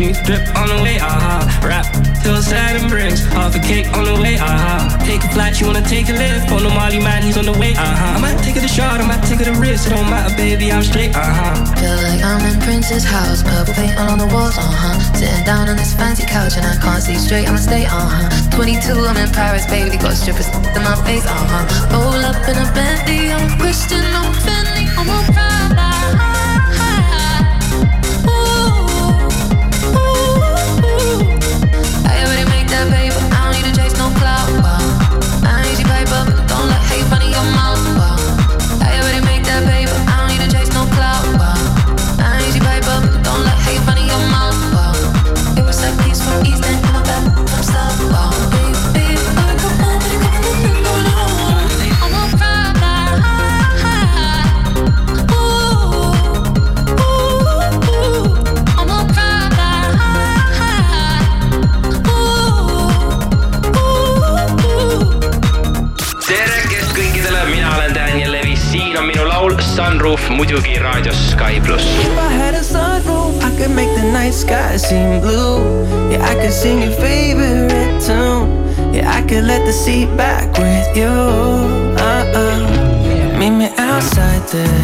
New drip on the way, aha. Uh-huh. Rap till the and breaks. Half a cake on the way, aha. Uh-huh. Take a flight, you wanna take a lift. On the Molly man, he's on the way, aha. Uh-huh. I might take it a shot, I might take it a risk. It don't matter, baby, I'm straight, aha. Feel like I'm in Prince's house. Purple paint all on the walls, uh huh. Sitting down on this fancy couch and I can't see straight, I'ma stay, uh 22, I'm in Paris, baby. Got strippers in my face, uh huh. Roll up in a Bentley, I'm Christian, I'm I'm a. Sunroof muidugi raadios Sky pluss. If I had a sunroof, I could make the night sky seem blue. Yeah, I could sing your favorite tune. Yeah, I could let the seat back with you. Uh uh. Meet me outside there.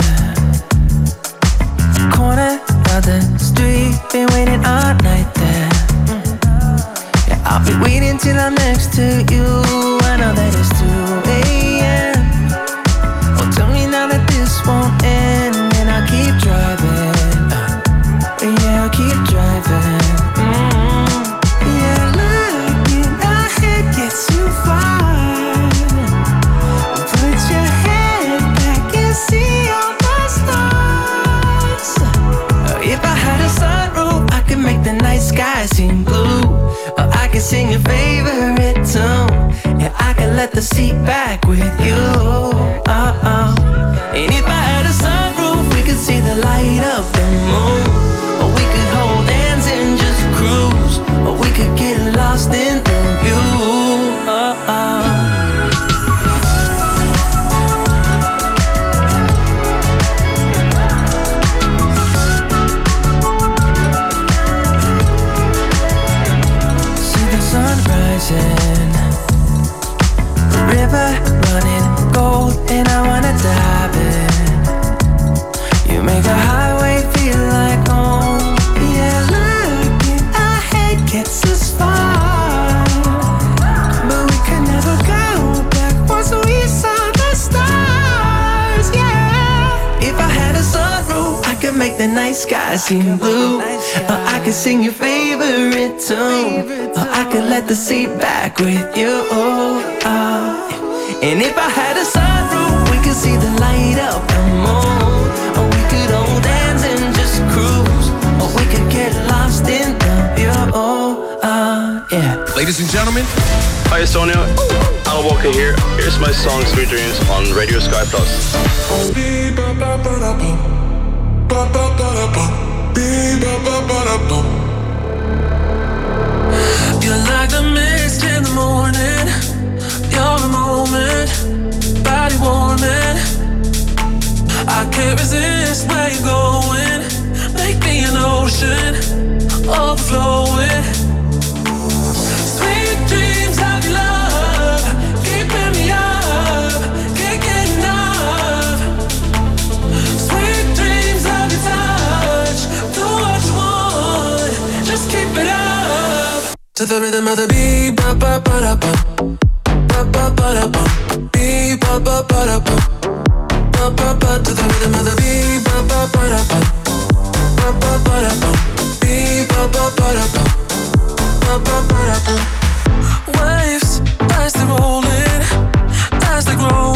Corner of the street, been waiting all night there. Yeah, I'll be waiting till I'm next to you. Songs Sweet Dreams on Radio Sky Plus. To the rhythm of the beat, ba ba ba da ba, ba ba ba da ba, ba ba ba ba, ba ba ba. To the rhythm of the beat, ba ba ba da ba, ba ba ba da ba, beat ba ba ba da ba, ba ba ba da ba. Waves as they rolling, as they growing,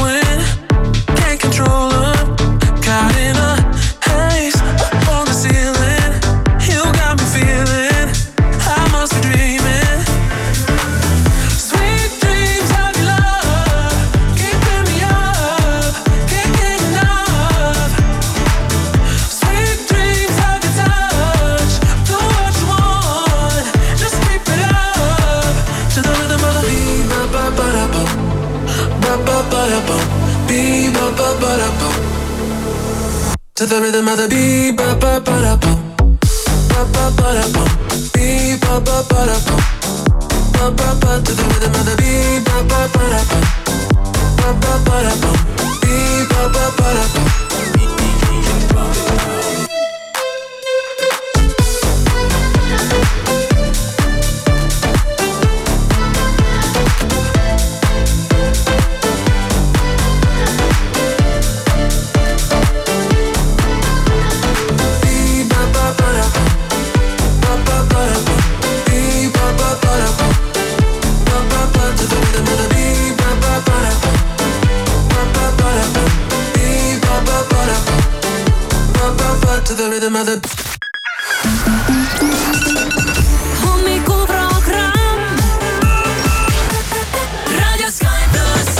To the rhythm of the beat, ba ba ba da bum, ba ba ba da bum, beat ba ba ba da bum. Ba ba ba to the rhythm of the beat, ba ba ba da bum, ba ba ba da bum, beat ba ba ba da bum. The. hommikuprogramm Raadio Sky pluss.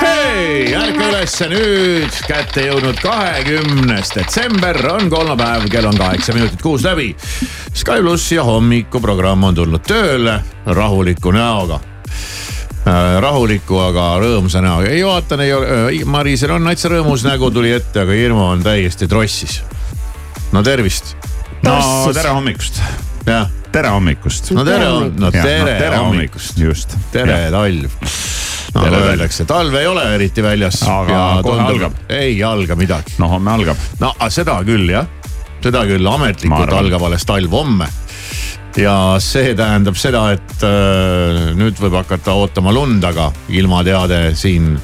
hei, ärka ülesse nüüd, kätte jõudnud kahekümnes detsember on kolmapäev, kell on kaheksa minutit kuus läbi. Sky pluss ja hommikuprogramm on tulnud tööle rahuliku näoga rahuliku, aga rõõmsa näoga. ei vaatan, ei ole, Marisel on täitsa rõõmus nägu tuli ette, aga Irmo on täiesti trossis. no tervist, no tere hommikust, tere hommikust. no tere, no tere, tere hommikust, just. tere talv. no Tere, öeldakse, talv ei ole eriti väljas. Aga kohe algab. ei alga midagi. no homme algab. no seda küll jah, seda küll ametlikult algab alles talv homme. Ja see tähendab seda, et äh, nüüd võib hakata ootama lund, aga ilmateade siin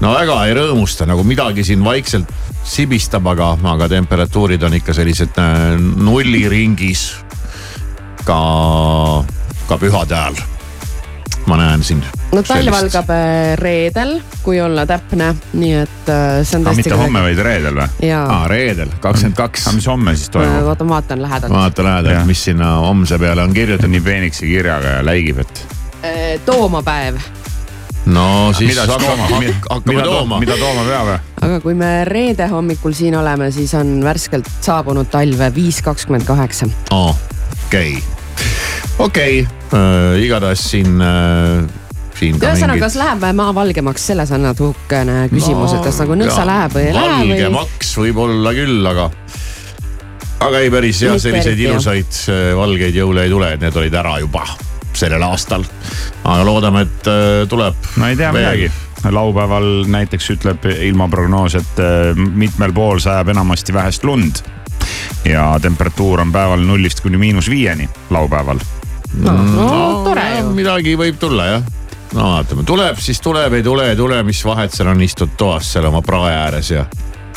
no väga ei rõõmusta, nagu midagi siin vaikselt sibistab, aga, aga temperatuurid on ikka sellised äh, nulliringis. ka, ka pühade ajal. Ma näen siin. no talv algab äh, reedel, kui olla täpne, nii et äh, see on tõesti. mitte homme, vaid reedel või? aa, reedel, kakskümmend kaks aga. mis homme siis toimub? oota ma vaatan lähedalt. vaata lähedalt, mis sinna homse peale on ta kirjutatud nii peenikese kirjaga ja läigib, et. toomapäev, no siis mida siis tooma, hakk- hakkame tooma. mida tooma peab? aga kui me reede hommikul siin oleme, siis on värskelt saabunud talv viis kakskümmend kaheksa. okei, okei, igatahes siin, siin ka ühesõnaga, mingid. kas läheb maa valgemaks, selles on natukene küsimus, et kas nagu nõksa läheb või ei lähe või. valgemaks võib-olla küll, aga, aga ei päris jah, selliseid ilusaid äh, valgeid jõule ei tule, need olid ära juba sellel aastal. aga loodame, et äh, tuleb. no ei tea midagi. laupäeval näiteks ütleb ilmaprognoos, et äh, mitmel pool sajab enamasti vähest lund. ja temperatuur on päeval nullist kuni miinus viieni laupäeval. No, no tore ju. midagi võib tulla jah. No vaatame, tuleb, siis tuleb, ei tule, ei tule, mis vahet seal on, istud toas seal oma prae ääres ja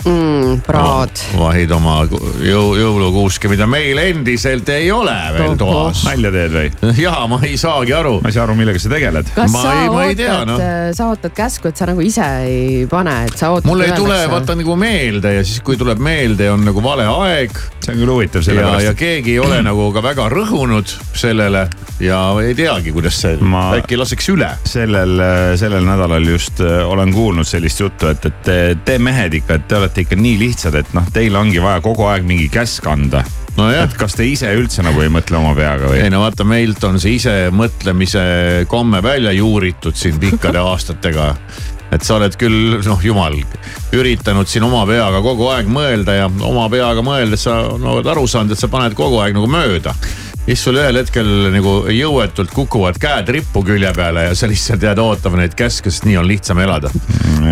mm,. praad. vahid oma jõu, jõulukuuske, mida meil endiselt ei ole veel toas. nalja teed või? ja ma ei saagi aru. ma ei saa aru, millega sa tegeled. kas Ma sa ei- ootad noh., sa ootad käsku, et sa nagu ise ei pane, et sa ootad. mul ei tule vaata nagu meelde ja siis, kui tuleb meelde, on nagu vale aeg see on küll huvitav, ja, ja sellepärast et keegi ei ole nagu ka väga rõhunud sellele ja ei teagi, kuidas see Ma- äkki laseks üle. sellel, sellel nädalal just äh, olen kuulnud sellist juttu, et, et te, te mehed ikka, et te olete ikka nii lihtsad, et noh, teil ongi vaja kogu aeg mingi käsk anda. nojah et, kas te ise üldse nagu ei mõtle oma peaga või ei? no vaata, meilt on see ise mõtlemise komme välja juuritud siin pikkade aastatega et sa oled küll noh, jumal, üritanud siin oma peaga kogu aeg mõelda ja oma peaga mõeldes sa no, oled aru saanud, et sa paned kogu aeg nagu mööda. Siis sul ühel hetkel nagu jõuetult kukuvad käed rippu külje peale ja sa lihtsalt jääd ootama neid käske, sest nii on lihtsam elada.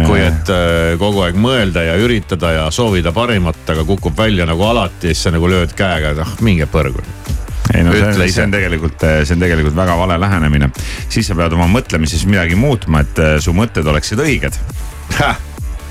kui et äh, kogu aeg mõelda ja üritada ja soovida parimat, aga kukub välja nagu alati ja siis sa nagu lööd käega, et ah minge põrgu ei no Ütle see, see on tegelikult, see on tegelikult väga vale lähenemine. siis sa pead oma mõtlemises midagi muutma, et äh, su mõtted oleksid õiged.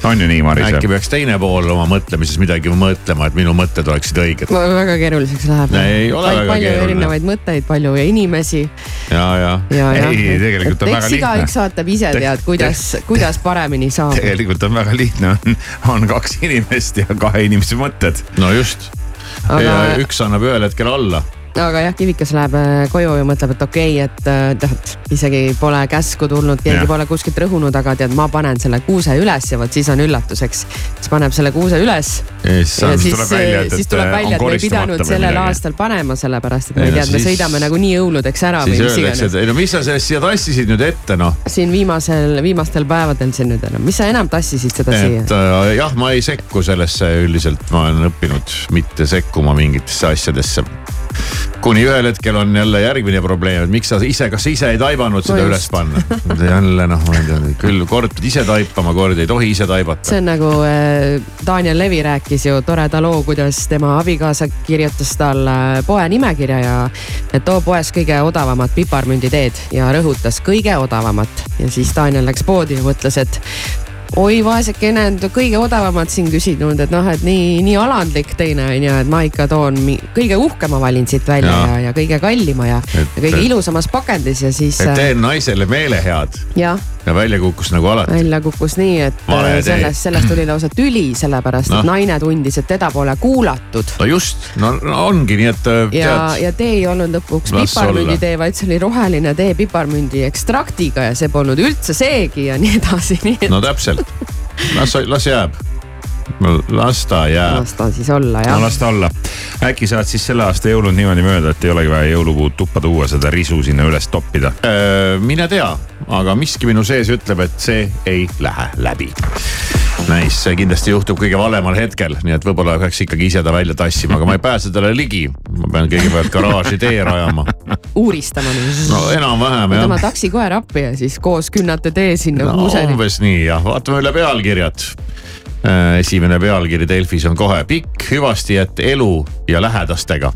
On ju nii, Maris? äkki peaks teine pool oma mõtlemises midagi mõtlema, et minu mõtted oleksid õiged. väga keeruliseks läheb. Ei ole väga palju keeruline. erinevaid mõtteid, palju inimesi ja, ja. ja, ja. Ei, tegelikult on väga lihtne. igaüks vaatab ise Te- tead, kuidas, kuidas paremini saab. tegelikult on väga lihtne, on, on kaks inimest ja kahe inimese mõtted. no just. Aga- ja üks annab ühel hetkel alla aga jah, Kivikas läheb äh, koju ja mõtleb, et okei okay,, et äh, tead, isegi pole käsku tulnud, keegi ja. pole kuskilt rõhunud, aga tead, ma panen selle kuuse üles ja vot siis on üllatuseks. siis paneb selle kuuse üles siis ja on siis tuleb välja, et- siis et, tuleb äh, välja, et me ei pidanud sellel aastal panema, sellepärast et me Ei tea, me siis- sõidame nagunii jõuludeks ära siis või mis iganes et. ei no mis sa sellest siia tassisid nüüd ette noh. siin viimasel, viimastel päevadel siin nüüd enam, mis sa enam tassisid seda siia et? äh, jah, ma ei sekku sellesse üldiselt, ma olen õppinud mitte sekkuma mingitesse asjadesse. kuni ühel hetkel on jälle järgmine probleem, et miks sa ise, kas sa ise ei taibanud seda No üles panna? jälle noh, ma ei tea, küll kord ise taipama, kord ei tohi ise taibata. see on nagu äh, Daniel Levi rääkis ju toreda loo, kuidas tema abikaasa kirjutas talle poe nimekirja ja et too poes kõige odavamat piparmünditeed ja rõhutas kõige odavamat. Ja siis Daniel läks poodi ja mõtles, et oi vaesekene, kõige odavamat siin küsinud, et noh, et nii, nii alandlik teine on ju, et ma ikka toon kõige uhkema valin siit välja ja, ja, ja kõige kallima ja, Et- ja kõige ilusamas pakendis ja siis et äh, teen naisele meelehead jah, ja välja kukkus nagu alati. välja kukkus nii, et Vale äh, sellest, sellest tuli lausa tüli, sellepärast Noh. et naine tundis, et teda pole kuulatud no just, no, no ongi nii, et äh, ja, ja tee ei olnud lõpuks Las piparmündi olla. tee, vaid see oli roheline tee piparmündi ekstraktiga ja see polnud üldse seegi ja nii edasi, nii et no täpselt, las, las jääb. Las ta jääb. las ta siis olla no jah. las ta olla. äkki saad siis selle aasta jõulud niimoodi mööda, et ei olegi vaja jõulupuud tuppa tuua, seda risu sinna üles toppida. Äh, mine tea, aga miski minu sees ütleb, et see ei lähe läbi. Nice, see kindlasti juhtub kõige valemal hetkel, nii et võib-olla peaks ikkagi ise ta välja tassima, aga ma ei pääse talle ligi. ma pean kõigepealt garaaži tee rajama. uuristama nüüd no enam-vähem võtame jah. taksikoer appi ja siis koos künnate tee sinna no, umbes nii jah, vaatame üle pealkirjad. Esimene pealkiri Delfis on kohe pikk hüvastijätt elu ja lähedastega.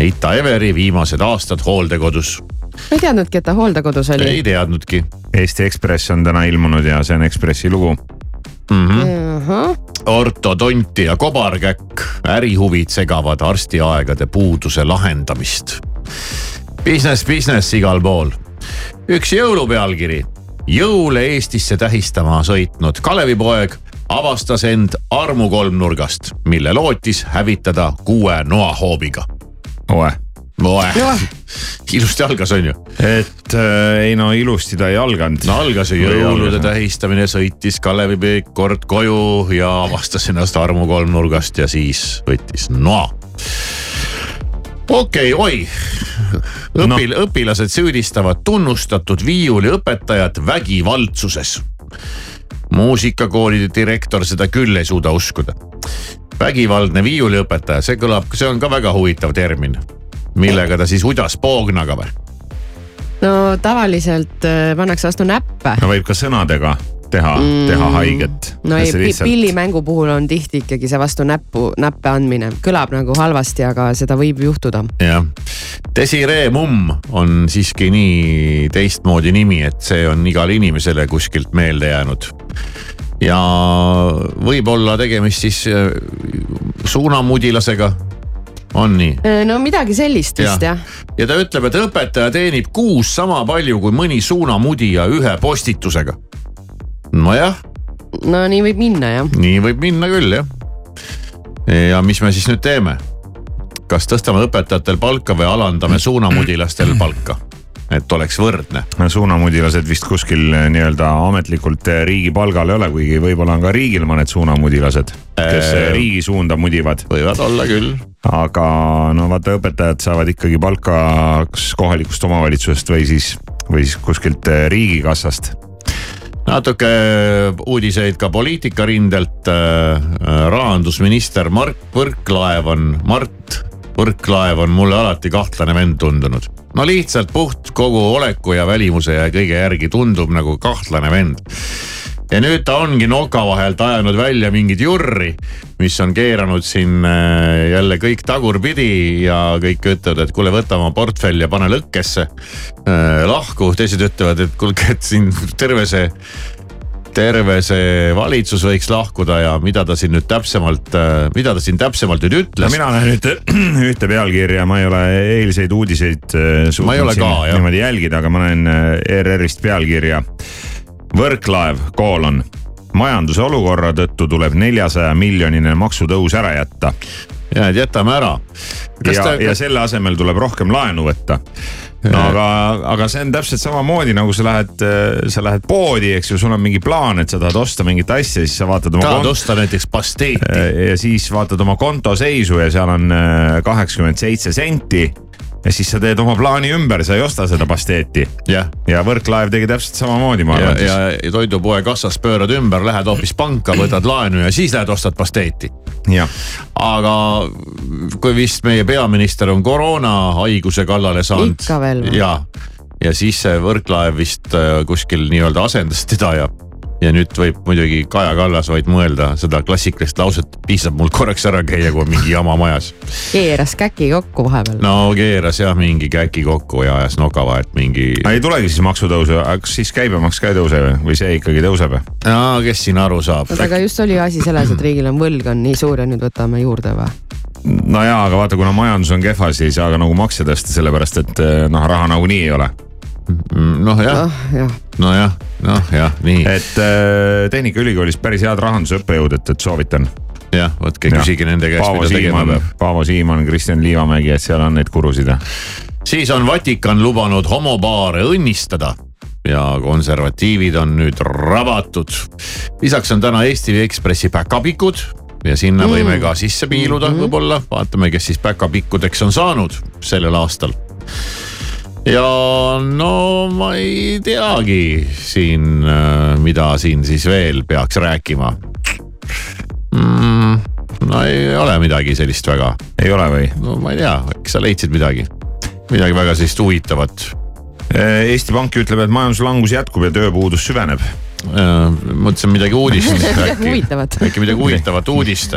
Ita Everi viimased aastad hooldekodus. ma ei teadnudki, et ta hooldekodus oli ei. teadnudki Eesti Ekspress on täna ilmunud ja see on Ekspressi lugu. mm. -hmm. ortodonti ja kobarkäkk, ärihuvid segavad arstiaegade puuduse lahendamist. Business, business igal pool. üks jõulupealkiri. jõule Eestisse tähistama sõitnud Kalevipoeg avastas end armukolmnurgast, mille lootis hävitada kuue noahoobiga. oe. oe, ilusti algas, on ju. et äh, ei no ilusti ta ei alganud. no algas ju jõulude tähistamine, sõitis Kalevi Peek kord koju ja avastas ennast armukolmnurgast ja siis võttis noa. okei okay,, oi. õpil- no., õpilased süüdistavad tunnustatud viiuliõpetajat vägivaldsuses. Muusikakooli direktor seda küll ei suuda uskuda. vägivaldne viiuliõpetaja, see kõlab, see on ka väga huvitav termin. millega ta siis udas poognaga või? no tavaliselt äh, pannakse vastu näppe. no võib ka sõnadega teha mm., teha haiget. no ei, pillimängu puhul on tihti ikkagi see vastu näppu, näppe andmine, kõlab nagu halvasti, aga seda võib juhtuda. jah, Desiree Mumm on siiski nii teistmoodi nimi, et see on igale inimesele kuskilt meelde jäänud. Ja võib-olla tegemist siis äh, suunamudilasega, on nii? no midagi sellist vist jah. ja ta ütleb, et õpetaja teenib kuus sama palju kui mõni suunamudija ühe postitusega. nojah, no nii võib minna jah. nii võib minna küll jah. ja mis me siis nüüd teeme? kas tõstame õpetajatel palka või alandame suunamudilastel palka? Et oleks võrdne. suunamudilased vist kuskil äh, nii-öelda ametlikult äh, riigi palgal ei ole, kuigi võib-olla on ka riigil mõned suunamudilased, kes äh, Äh. riigi suunda mudivad. võivad olla küll. aga no vaata, õpetajad saavad ikkagi palka kas kohalikust omavalitsusest või siis, või siis kuskilt riigikassast. natuke uudiseid ka poliitikarindelt. rahandusminister Mart Võrklaev on, Mart Võrklaev on mulle alati kahtlane vend tundunud. no lihtsalt puht kogu oleku ja välimuse ja kõige järgi tundub nagu kahtlane vend ja nüüd ta ongi noka vahelt ajanud välja mingit jurri, mis on keeranud siin äh, jälle kõik tagurpidi ja kõik ütlevad, et kuule, võta oma portfell ja pane lõkkesse äh,. lahku, teised ütlevad, et kuulge, et siin terve see terve see valitsus võiks lahkuda ja mida ta siin nüüd täpsemalt, mida ta siin täpsemalt nüüd no ütles. mina näen ühte, ühte pealkirja, ma ei ole eilseid uudiseid äh, suutnud siin ka, niimoodi jälgida, aga ma näen äh, ERR-ist pealkirja. Võrklaev, koolon. majanduse olukorra tõttu tuleb neljasaja miljonine maksutõus ära jätta. ja, et jätame ära. ja, ja selle asemel tuleb rohkem laenu võtta no aga, aga see on täpselt samamoodi nagu sa lähed, sa lähed poodi, eks ju, sul on mingi plaan, et sa tahad osta mingit asja, siis sa vaatad oma tahad kont- osta näiteks pasteeti. ja siis vaatad oma kontoseisu ja seal on äh, kaheksakümmend seitse senti. Ja siis sa teed oma plaani ümber, sa ei osta seda pasteeti. jah, ja Võrklaev tegi täpselt samamoodi, ma arvan. ja, ja toidupoe kassas pöörad ümber, lähed hoopis panka, võtad laenu ja siis lähed ostad pasteeti. aga kui vist meie peaminister on koroonahaiguse kallale saanud. Ikka veel või? ja, ja siis see Võrklaev vist äh, kuskil nii-öelda asendas teda ja ja nüüd võib muidugi Kaja Kallas vaid mõelda seda klassikalist lauset, piisab mul korraks ära käia, kui on mingi jama majas. keeras käki kokku vahepeal. no keeras jah mingi käki kokku ja ajas noka vahet mingi. ei tulegi siis maksutõusu, aga kas siis käibemaks ka ei tõuse või, või see ikkagi tõuseb? no kes siin aru saab? oota, aga just oli asi selles, et riigil on võlg on nii suur ja nüüd võtame juurde või? no jaa, aga vaata, kuna majandus on kehva, siis ei saa ka nagu makse tõsta, sellepärast et eh, noh, raha nagunii ei ole. Noh jah, ah jah, nojah, noh jah, nii et eh, Tehnikaülikoolis päris head rahandusõppejõud, et, et soovitan. jah, võtke küsige nende käest, Paavo mida tegema Siimann peab., Paavo Siimann, Kristjan Liivamägi, et seal on neid kurusid. siis on Vatikan lubanud homopaare õnnistada ja konservatiivid on nüüd rabatud. lisaks on täna Eesti Ekspressi päkapikud ja sinna mm. võime ka sisse piiluda mm -hmm. võib-olla, vaatame, kes siis päkapikkudeks on saanud sellel aastal. Ja no ma ei teagi siin, mida siin siis veel peaks rääkima mm,. no ei ole midagi sellist väga ei ole või? no ma ei tea, äkki sa leidsid midagi, midagi väga sellist huvitavat. Eesti Pank ütleb, et majanduslangus jätkub ja tööpuudus süveneb. mõtlesin midagi uudist äkki, äkki midagi huvitavat uudist.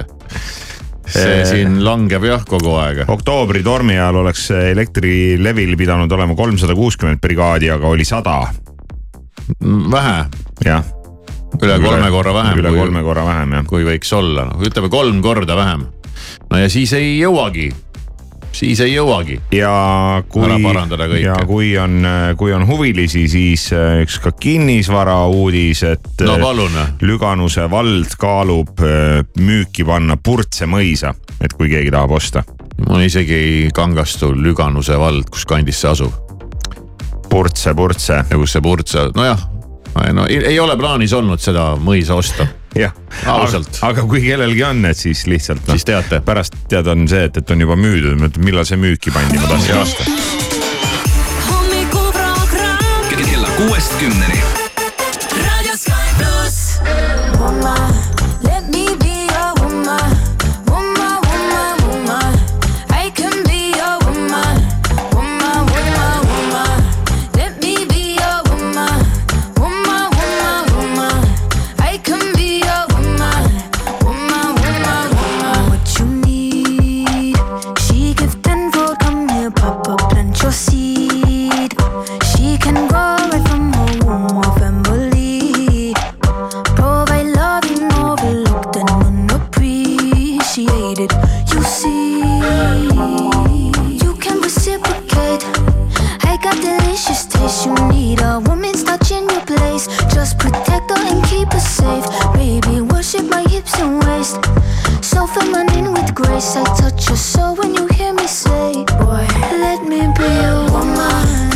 See siin langeb jah kogu aeg. oktoobri tormi ajal oleks Elektrilevil pidanud olema kolmsada kuuskümmend brigaadi, aga oli sada. vähe, jah, üle kolme korra vähem, üle kolme korra vähem jah. kui võiks olla, noh ütleme kolm korda vähem. no ja siis ei jõuagi, siis ei jõuagi. ja kui ja kui on, kui on huvilisi, siis äh, üks ka kinnisvara uudis, et no äh, Lüganuse vald kaalub äh, müüki panna Purtse mõisa, et kui keegi tahab osta. mul isegi ei kangastu Lüganuse vald, kus kandis see asub. Purtse, Purtse, ja kus see Purtse, nojah, no ei, ei ole plaanis olnud seda mõisa osta, jah. Ausalt. aga kui kellelgi on, et siis lihtsalt noh siis, teate. pärast teada on see, et, et on juba müüdud, millal see müüki pandi, ma tahtsin osta. hommikuprogramm kella kuuest kümneni. Raadio Sky pluss. Just protect her and keep her safe. Baby, worship my hips and waist. So feminine with grace. I touch your soul when you hear me say, Boy, let me be your woman.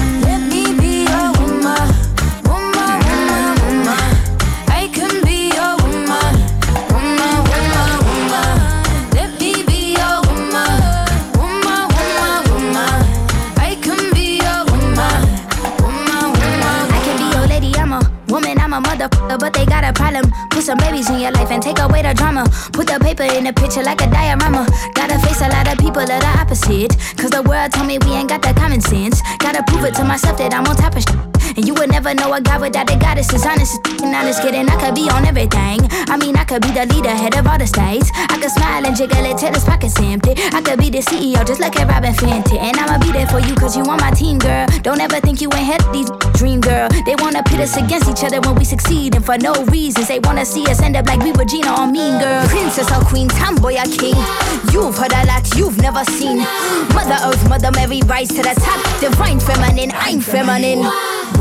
In your life and take away the drama. Put the paper in the picture like a diorama. Gotta face a lot of people that are opposite. Cause the world told me we ain't got that common sense. Gotta prove it to myself that I'm on top of shit. And you would never know a guy without a goddess is honest. And honest kidding, I could be on everything. I mean, I could be the leader, head of all the states. I could smile and jiggle it till his pockets empty. I could be the CEO, just like a Robin Fenty. And I'ma be there for you, cause you on my team, girl. Don't ever think you ain't had these dream, girl. They wanna pit us against each other when we succeed, and for no reasons. They wanna see us end up like we Regina or Mean Girl. Princess or Queen, tomboy or king. You've heard a lot you've never seen. Mother Earth, Mother Mary, rise to the top. Divine feminine, I'm feminine.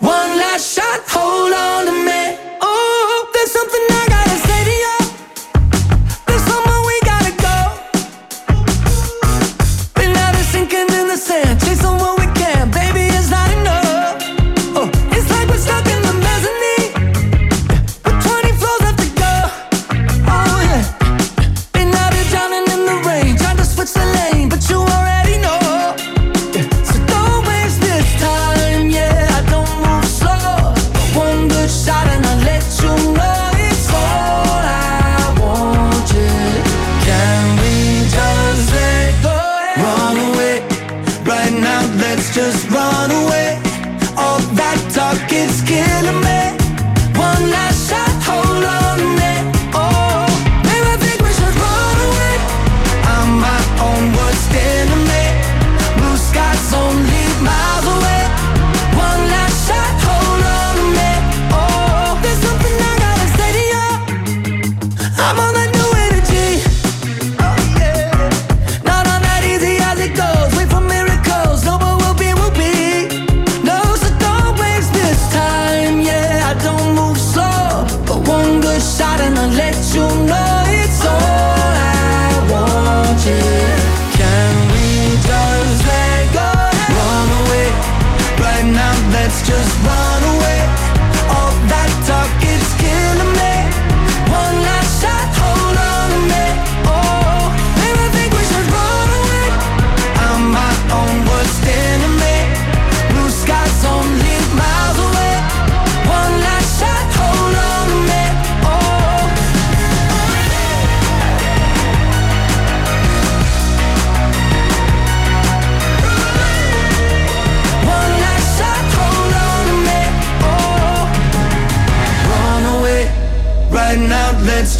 One last shot, hold on to me. Oh, there's something I gotta say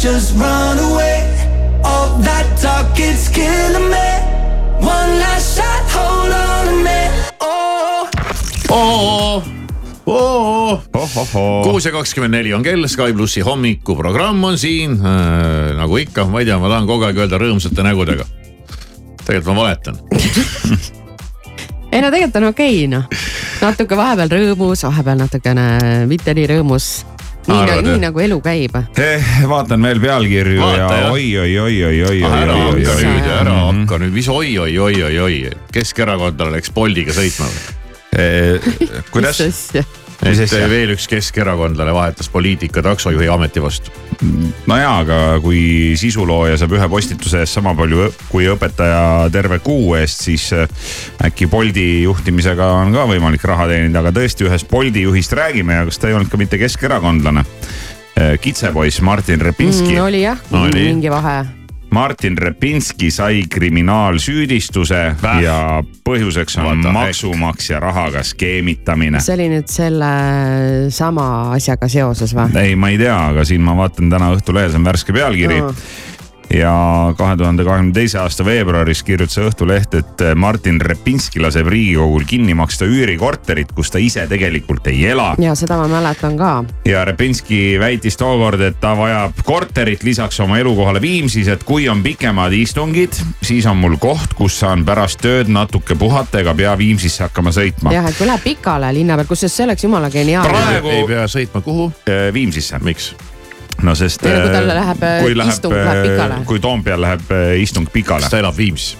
just run away. All that talk is killing me. One last shot, hold on to me. Oh. oo, oo. ohohoo, kuus ja kakskümmend neli on kell, Sky plussi hommikuprogramm on siin äh,. nagu ikka, ma ei tea, ma tahan kogu aeg öelda rõõmsate nägudega. tegelikult ma valetan. ei no tegelikult on okei okay, noh, natuke vahepeal rõõmus, vahepeal natukene mitte nii rõõmus. Nii, Arvad, nii nagu elu käib. eh, vaatan veel pealkirju Vaata, ja oi-oi-oi-oi-oi-oi. ära hakka oi, nüüd, ära oi. hakka nüüd, mis oi-oi-oi-oi-oi, Keskerakondlane läks Boltiga sõitma või? Eh, kuidas et asja? veel üks keskerakondlane vahetas poliitika taksojuhi ameti vastu. no jaa, aga kui sisulooja saab ühe postituse eest sama palju kui õpetaja terve kuu eest, siis äh, äkki Bolti juhtimisega on ka võimalik raha teenida, aga tõesti ühest Bolti juhist räägime ja kas ta ei olnud ka mitte keskerakondlane. kitsepoiss Martin Repinski Mm, oli jah Oli. mingi vahe. Martin Repinski sai kriminaalsüüdistuse Väh. ja põhjuseks on heck? maksumaksja rahaga skeemitamine. see oli nüüd selle sama asjaga seoses või? ei, ma ei tea, aga siin ma vaatan täna Õhtulehes on värske pealkiri Aa. Ja kahe tuhande kahekümne teise aasta veebruaris kirjutas Õhtuleht, et Martin Repinski laseb Riigikogul kinni maksta üürikorterit, kus ta ise tegelikult ei ela. ja seda ma mäletan ka. ja Repinski väitis tookord, et ta vajab korterit lisaks oma elukohale Viimsis, et kui on pikemad istungid, siis on mul koht, kus saan pärast tööd natuke puhata ega pea Viimsisse hakkama sõitma. jah, et kui läheb pikale linna peal, kusjuures see oleks jumala geniaalne. Praegu- ei pea sõitma kuhu? Viimsisse, miks? No sest. Või no kui tal läheb, kui istung läheb pikale. kui Toompeal läheb äh, istung pikale kas. ta elab Viimsis?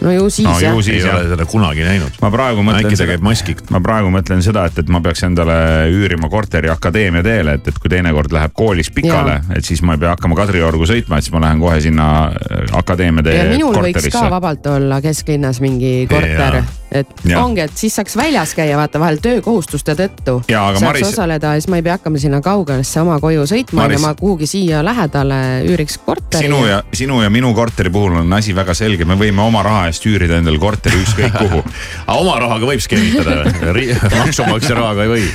no ju siis no jah ju ei siis ole jah. seda kunagi näinud. ma praegu mõtlen äkki ta käib maskiga? ma praegu mõtlen seda, et, et ma peaks endale üürima korteri Akadeemia teele, et, et kui teinekord läheb koolis pikale, et siis ma ei pea hakkama Kadriorgu sõitma, et siis ma lähen kohe sinna äh, Akadeemia tee ja minul võiks ka korterisse. vabalt olla kesklinnas mingi korter Jaa., et Jaa. ongi, et siis saaks väljas käia, vaata vahel töökohustuste tõttu. Aga saaks Maris- osaleda ja siis ma ei pea hakkama sinna kaugesse oma koju sõitma ja ma kuhugi siia lähedale üüriks korteri. sinu ja sinu ja minu korteri puhul on asi väga selge, me võime oma raha eest üürida endale korteri ükskõik kuhu. aga oma rahaga võib skeemitada või? maksumaksja rahaga ei või.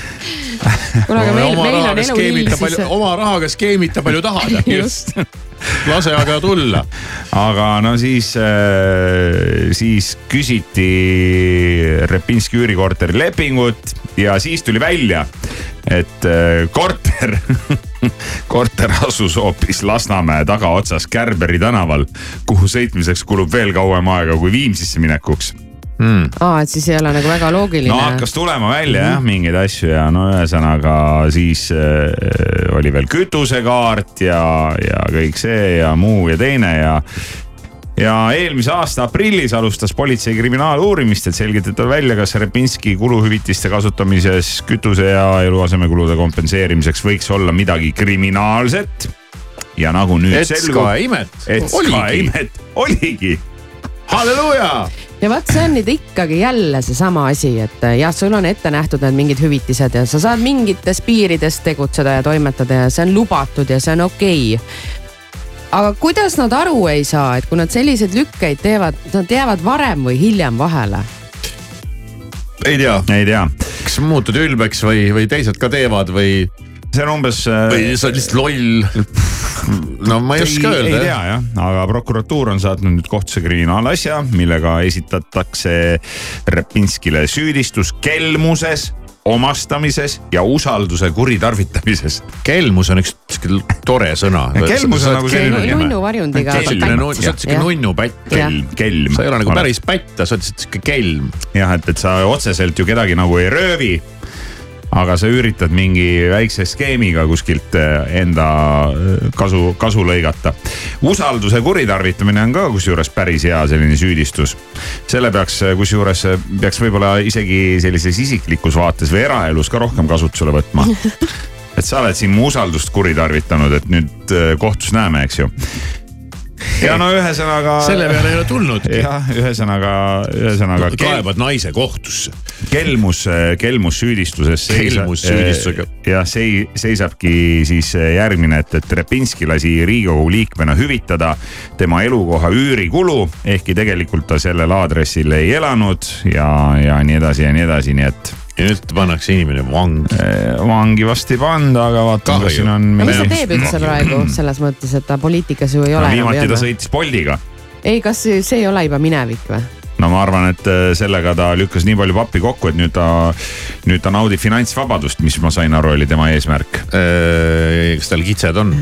kuule, aga meil, meil on elu palju, siis oma rahaga skeemita palju tahad. just. Lase aga tulla. aga no siis, siis küsiti Repinski üürikorteri lepingut ja siis tuli välja, et äh, korter, korter asus hoopis Lasnamäe tagaotsas Kärberi tänaval, kuhu sõitmiseks kulub veel kauem aega kui Viimsisse minekuks aa, et siis ei ole nagu väga loogiline no. hakkas tulema välja jah, mingeid asju ja no ühesõnaga siis äh, oli veel kütusekaart ja, ja kõik see ja muu ja teine ja ja eelmise aasta aprillis alustas politsei kriminaaluurimist, et selgitada välja, kas Repinski kuluhüvitiste kasutamises kütuse ja eluasemekulude kompenseerimiseks võiks olla midagi kriminaalset. ja nagu nüüd et selgub ka, imet. et ka oligi. imet, oligi halleluuja. Ja vot see on nüüd ikkagi jälle seesama asi, et äh, jah, sul on ette nähtud need mingid hüvitised ja sa saad mingites piirides tegutseda ja toimetada ja see on lubatud ja see on okei okay. aga kuidas nad aru ei saa, et kui nad selliseid lükkeid teevad, nad jäävad varem või hiljem vahele? ei tea, ei tea, kas muutud ülbeks või, või teised ka teevad või, see on umbes äh, või sa oled lihtsalt loll. no ma ei oska ei öelda tea jah, aga prokuratuur on saatnud nüüd kohtusse kriminaalasja, millega esitatakse Repinskile süüdistus kelmuses, omastamises ja usalduse kuritarvitamises. kelmus on üks tore sõna. kelmus on nagu selline- nunnu varjundiga. sa oled siuke nunnupätt. kelm, kelm. sa ei ole nagu päris pätt, sa oled siuke kelm. jah, et, et sa otseselt ju kedagi nagu ei röövi. Aga sa üritad mingi väikse skeemiga kuskilt eh, enda eh, kasu, kasu lõigata. usalduse kuritarvitamine on ka kusjuures päris hea selline süüdistus. selle peaks eh, kusjuures peaks võib-olla isegi sellises isiklikus vaates või eraelus ka rohkem kasutusele võtma et sa oled siin mu usaldust kuritarvitanud, et nüüd kohtus näeme, eks ju. Ja no ühesõnaga. selle peale ei ole tulnudki. jah, ühesõnaga, ühesõnaga. kaebad naise kohtusse. kelmus, kelmussüüdistuses. Kelmussüüdistusega.. jah, see seisabki siis järgmine, et, et Repinski lasi Riigikogu liikmena hüvitada tema elukoha üürikulu, ehkki tegelikult ta sellel aadressil ei elanud ja, ja nii edasi ja nii edasi, nii et ja nüüd pannakse inimene vangi. eh, vangi vast ei panda, aga vaatame, kas siin on. no mis ta teeb üldse praegu selles mõttes, et ta poliitikas ju ei ole enam viimati ta sõitis Boltiga ei, kas see ei ole juba minevik või? no ma arvan, et äh, sellega ta lükkas nii palju pappi kokku, et nüüd ta, nüüd ta naudib finantsvabadust, mis ma sain aru, oli tema eesmärk. kas tal kitsed on?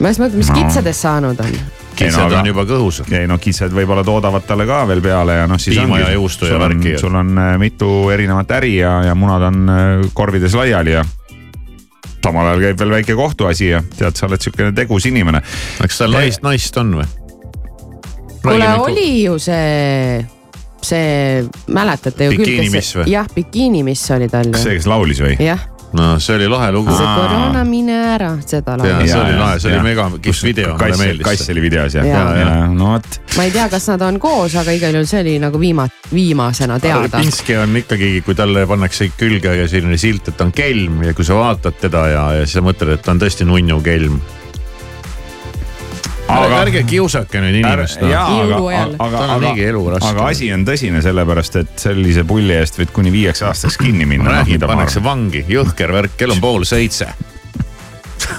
ma just mõtlen, mis No. kitsedest saanud on? Kitsed no aga- on juba kõhus. ei no kitsed võib-olla toodavad talle ka veel peale ja noh, siis Piima ongi- juustu ja sul on- värki ja- sul on äh, mitu erinevat äri ja, ja munad on äh, korvides laiali ja samal ajal käib veel väike kohtuasi ja tead, sa oled siukene tegus inimene. kas tal naist, naist on või? kuule, oli ju see, see, mäletate ju küll, Bikiinimiss või? jah, bikiinimiss oli tal kas see, kes laulis või? jah, no see oli lahe lugu. see koroona mine ära, seda laulu. see oli lahe, see oli mega kihvt video, mulle meeldis kass see. oli videos jah ja, ja., no vot. ma ei tea, kas nad on koos, aga igal juhul see oli nagu viima-, viimasena teada. Pinski on ikkagi, kui talle pannakse külge selline silt, et ta on kelm ja kui sa vaatad teda ja, ja siis sa mõtled, et ta on tõesti nunnu kelm. Aga- ärge kiusake nüüd inimest. jaa, aga, aga, aga aga asi on tõsine, sellepärast et sellise pulli eest võid kuni viieks aastaks kinni minna. räägin, pannakse vangi, jõhker värk, kell on pool seitse.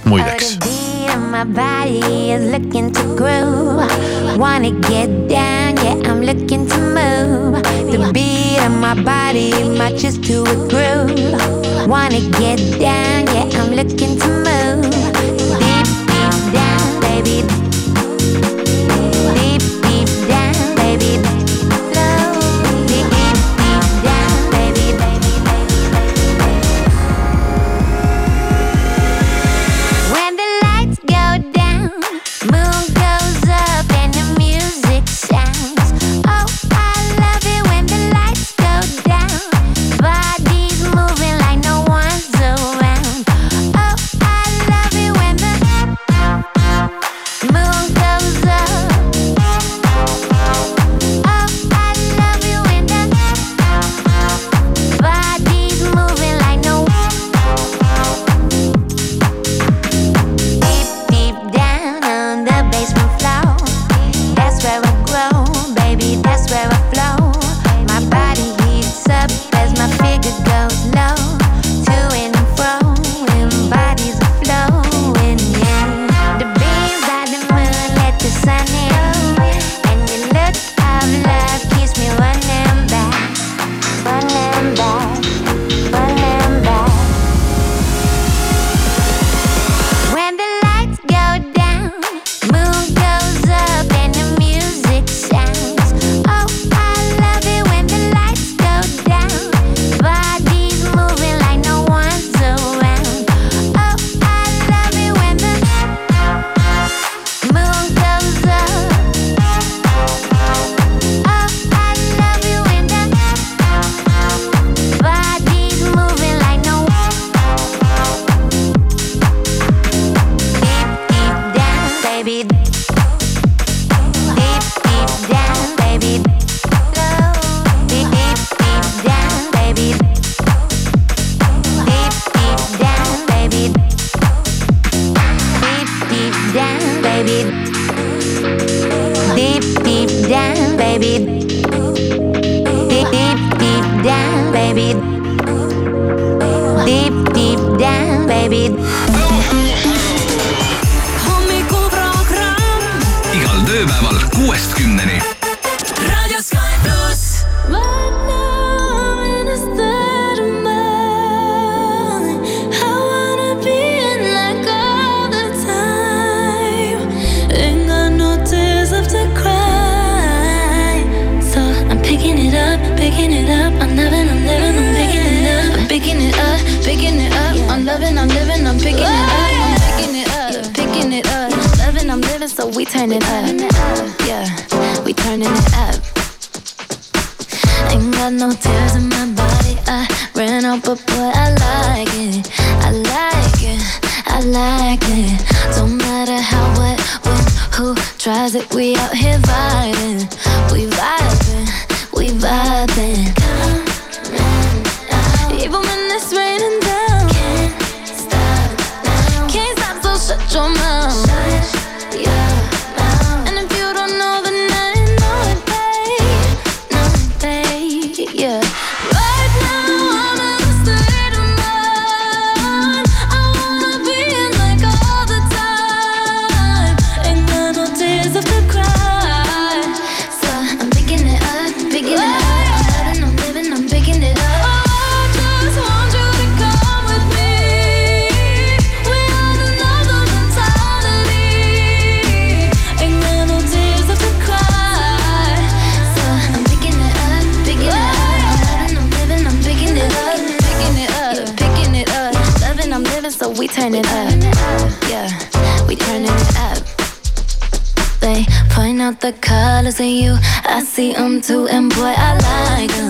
muideks. My body is looking to groove. Wanna get down, yeah, I'm looking to move. The beat of my body matches to a groove. Wanna get down, yeah, I'm looking to move. Your mouth. See them and boy, I like them.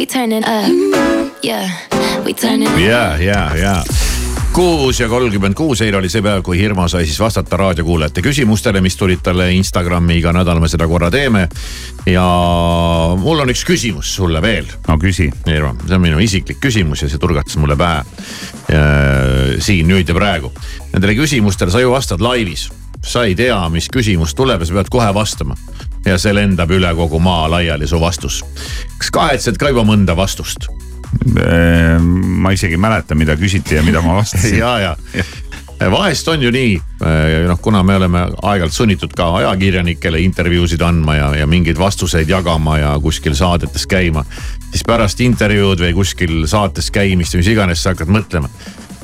We turn it up. Yeah, we turn it up. ja, ja, ja kuus ja kolmkümmend kuus eile oli see päev, kui Hirmu sai siis vastata raadiokuulajate küsimustele, mis tulid talle Instagrami, iga nädal me seda korra teeme. ja mul on üks küsimus sulle veel. no küsi. Hirmu, see on minu isiklik küsimus ja see turgatas mulle pähe. siin nüüd ja praegu. Nendele küsimustele sa ju vastad laivis. sa ei tea, mis küsimus tuleb ja sa pead kohe vastama. Ja see lendab üle kogu maa laiali, su vastus. kas kahetsed ka juba mõnda vastust? ma isegi ei mäleta, mida küsiti ja mida ma vastasin. ja, ja vahest on ju nii, noh, kuna me oleme aeg-ajalt sunnitud ka ajakirjanikele intervjuusid andma ja, ja mingeid vastuseid jagama ja kuskil saadetes käima. siis pärast intervjuud või kuskil saates käimist või mis iganes sa hakkad mõtlema.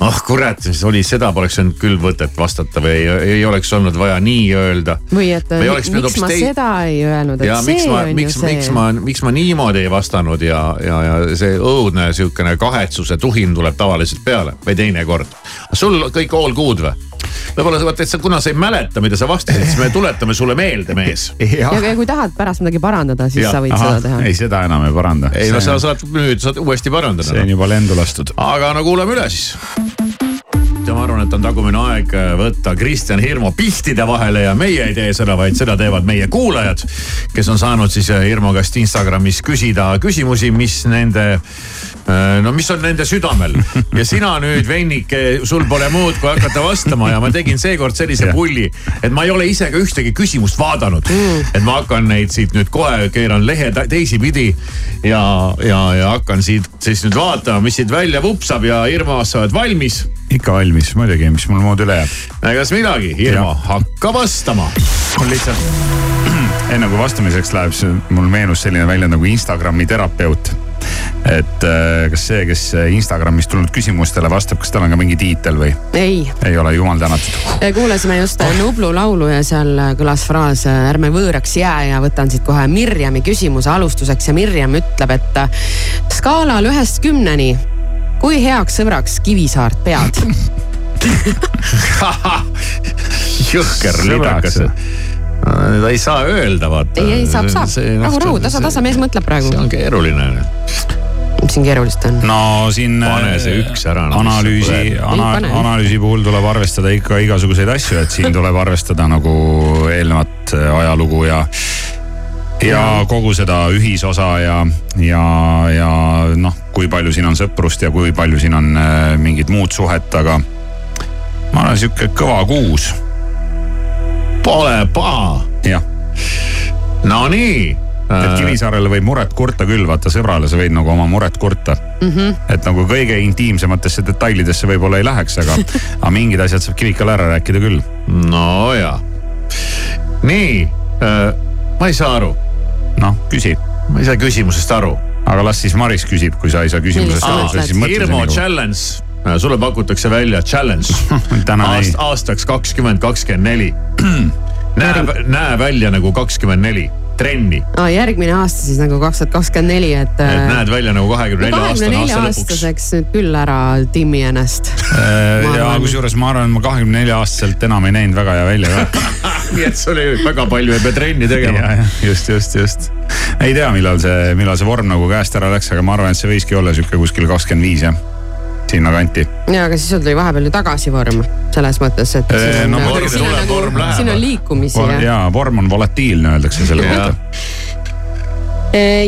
Ah kurat, siis oli, seda poleks olnud küll mõtet vastata või ei, ei oleks olnud vaja nii öelda. või et Või miks ma hoopis tei- seda ei öelnud, ja et miks see ma, on ju miks, miks see. ma, miks ma niimoodi ei vastanud ja, ja, ja see õudne sihukene kahetsuse tuhin tuleb tavaliselt peale või teinekord. sul kõik all good või? Võib-olla vaata, et sa, kuna sa ei mäleta, mida sa vastasid, siis me tuletame sulle meelde, mees. ja ja kui tahad pärast midagi parandada, siis Jah, sa võid seda teha. ei, seda enam ei paranda. ei no sa saad nüüd saad uuesti see on parandada. juba lendu lastud. aga no kuulame üle siis. ja ma arvan, et on tagumine aeg võtta Kristjan Hirmu pihtide vahele ja meie ei tee seda, vaid seda teevad meie kuulajad, kes on saanud siis Hirmu käest Instagramis küsida küsimusi, mis nende äh, no mis on nende südamel ja sina nüüd, vennike, sul pole muud, kui hakata vastama ja ma tegin seekord sellise pulli, et ma ei ole ise ka ühtegi küsimust vaadanud. et ma hakkan neid siit nüüd kohe, keeran lehe teisipidi ja, ja, ja hakkan siit siis nüüd vaatama, mis siit välja vupsab ja Irma, sa oled valmis? ikka valmis, muidugi, mis mul muud üle jääb. kas midagi, Irma, hakka vastama. mul lihtsalt enne kui vastamiseks läheb, mul meenus selline väljend nagu Instagrami terapeut et äh, kas see, kes Instagramis tulnud küsimustele vastab, kas tal on ka mingi tiitel või? ei. ei ole, jumal tänatud. kuulasime just oh. Nublu laulu ja seal kõlas fraas ärme võõraks jää ja võtan siit kohe Mirjami küsimuse alustuseks ja Mirjam ütleb, et skaalal ühest kümneni, kui heaks sõbraks Kivisaart pead jõhker lidakas ta ei saa öelda, vaata. ei, ei saab, saab. rahu, rahu, tasa, tasa mees mõtleb praegu. see on keeruline mis siin keerulist on? no siin. pane see üks ära no,. analüüsi, ana, analüüsi puhul tuleb arvestada ikka igasuguseid asju, et siin tuleb arvestada nagu eelnevat äh, ajalugu ja ja kogu seda ühisosa ja, ja, ja noh, kui palju siin on sõprust ja kui palju siin on äh, mingit muud suhet, aga ma arvan, sihuke kõva kuus Pole paha. jah. Nonii et äh. Kivisaarele võib muret kurta küll, vaata sõbrale sa võid nagu oma muret kurta mm. -hmm. et nagu kõige intiimsematesse detailidesse võib-olla ei läheks, aga, aga mingid asjad saab Kivikale ära rääkida küll. no ja, nii äh,, ma ei saa aru. noh, küsi. ma ei saa küsimusest aru. aga las siis Maris küsib, kui sa ei saa küsimusest aru. Irmo nagu... challenge Äh, sulle pakutakse välja challenge Aast, aastaks kakskümmend kakskümmend neli. näe, näe välja nagu kakskümmend neli trenni ah,. järgmine aasta siis nagu kaks tuhat kakskümmend neli, et. et äh, näed välja nagu kahekümne nelja aastane aasta lõpuks. aastaseks nüüd küll ära timmi ennast äh, ja kusjuures ma arvan, et ma kahekümne nelja aastaselt enam ei näinud väga hea välja ka nii et sul ei, väga palju ei pea trenni tegema. just, just, just. ei tea, millal see, millal see vorm nagu käest ära läks, aga ma arvan, et see võiski olla sihuke kuskil kakskümmend viis jah sinnakanti. ja, aga siis sul tuli vahepeal ju tagasi vorm selles mõttes, et. no vorm nagu- vorm läheb. siin on liikumisi ja. ja vorm on volatiilne, öeldakse selle kohta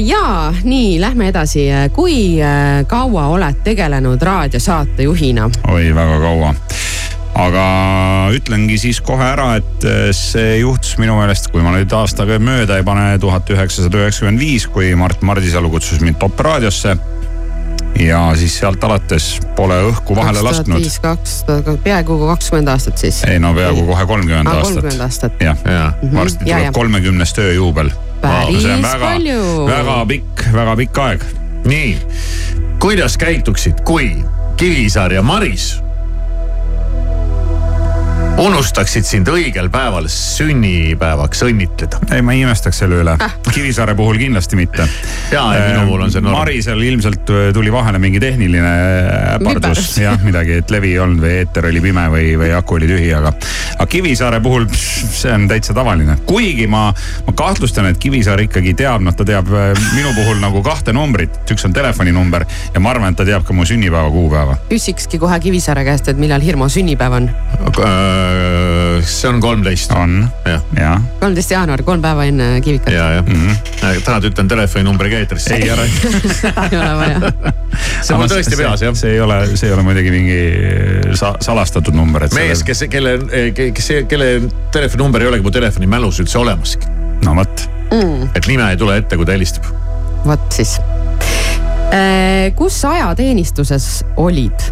ja nii, lähme edasi. kui äh, kaua oled tegelenud raadiosaatejuhina? oi, väga kaua aga ütlengi siis kohe ära, et äh, see juhtus minu meelest, kui ma nüüd aastaga mööda ei pane, tuhat üheksasada üheksakümmend viis, kui Mart Mardisalu kutsus mind Top raadiosse ja siis sealt alates pole õhku vahele lasknud. kaks tuhat viis, kaks, peaaegu kakskümmend aastat siis. ei no peaaegu kohe kolmkümmend aastat. kolmkümmend aastat. jah ja. ja., mhm. varsti tuleb kolmekümnes tööjuubel. päris no, väga, palju. väga pikk, väga pikk aeg. nii, kuidas käituksid, kui Kivisaar ja Maris unustaksid sind õigel päeval sünnipäevaks õnnitleda. ei, ma ei imestaks selle üle. Kivisaare puhul kindlasti mitte. ja, ja minu puhul on see norm. Marisel ilmselt äh, tuli vahele mingi tehniline äpardus, jah, midagi, et levi ei olnud või eeter oli pime või, või aku oli tühi, aga. aga Kivisaare puhul pss, see on täitsa tavaline, kuigi ma, ma kahtlustan, et Kivisaar ikkagi teab, noh, ta teab äh, minu puhul nagu kahte numbrit, üks on telefoninumber ja ma arvan, et ta teab ka mu sünnipäeva kuupäeva. küsikski kohe Kivisaare käest, et millal Hirmu sünnipäev on aga Äh, see on kolmteist. on, jah. kolmteist jaanuar, kolm päeva enne Kivikat. ja, jah mm -hmm.. täna ütlen telefoninumbri ka eetrisse. ei ära seda ei ole vaja. see on mul tõesti peas jah. see ei ole, see ei ole muidugi mingi sa, salastatud number. mees, kes, kelle, kes, kelle telefoninumber ei olegi mu telefoni mälus üldse olemaski. no vot mm.. et nime ei tule ette, kui ta helistab. vot siis. Äh, kus ajateenistuses olid?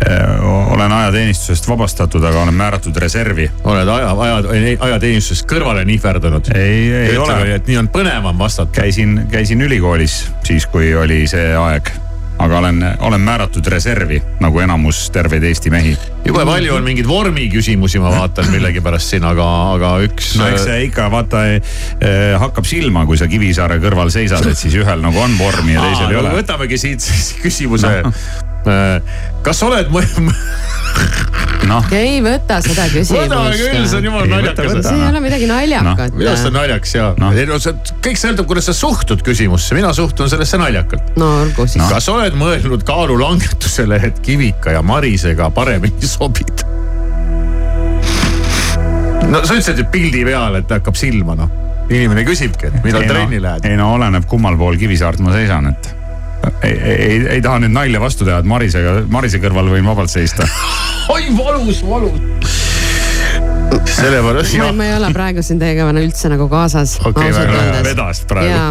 Äh, olen ajateenistusest vabastatud, aga olen määratud reservi. oled aja, aja, ajateenistusest kõrvale nihverdanud? ei, ei ole. et nii on põnevam vastata. käisin, käisin ülikoolis siis, kui oli see aeg aga olen, olen määratud reservi nagu enamus terveid Eesti mehi. jube palju on mingeid vormiküsimusi, ma vaatan millegipärast siin, aga, aga üks. no eks see ikka vaata eh, hakkab silma, kui sa Kivisaare kõrval seisad, et siis ühel nagu on vormi ja teisel Aa, ei ole. võtamegi siit siis küsimuse no.. Äh, kas oled noh, ei võta seda küsimust. võta küll, see on jumala naljakas see ei ole midagi naljakat minu arust on naljakas ja Noh. ei no see kõik sõltub, kuidas sa suhtud küsimusse, mina suhtun sellesse naljakalt. no olgu siis kas oled mõelnud kaalulangetusele, et Kivika ja Marisega paremini sobida? no sa ütlesid ju pildi peal, et hakkab silma noh, inimene küsibki, et millal trenni no, lähed. ei no oleneb, kummal pool Kivisaart ma seisan, et ei, ei, ei, taha nüüd nalja vastu teha, et Marisega, Marise kõrval võin vabalt seista. oi valus, valus. sellepärast ma, ma ei ole praegu siin teiega üldse nagu kaasas Okei, väga vedast praegu. jaa,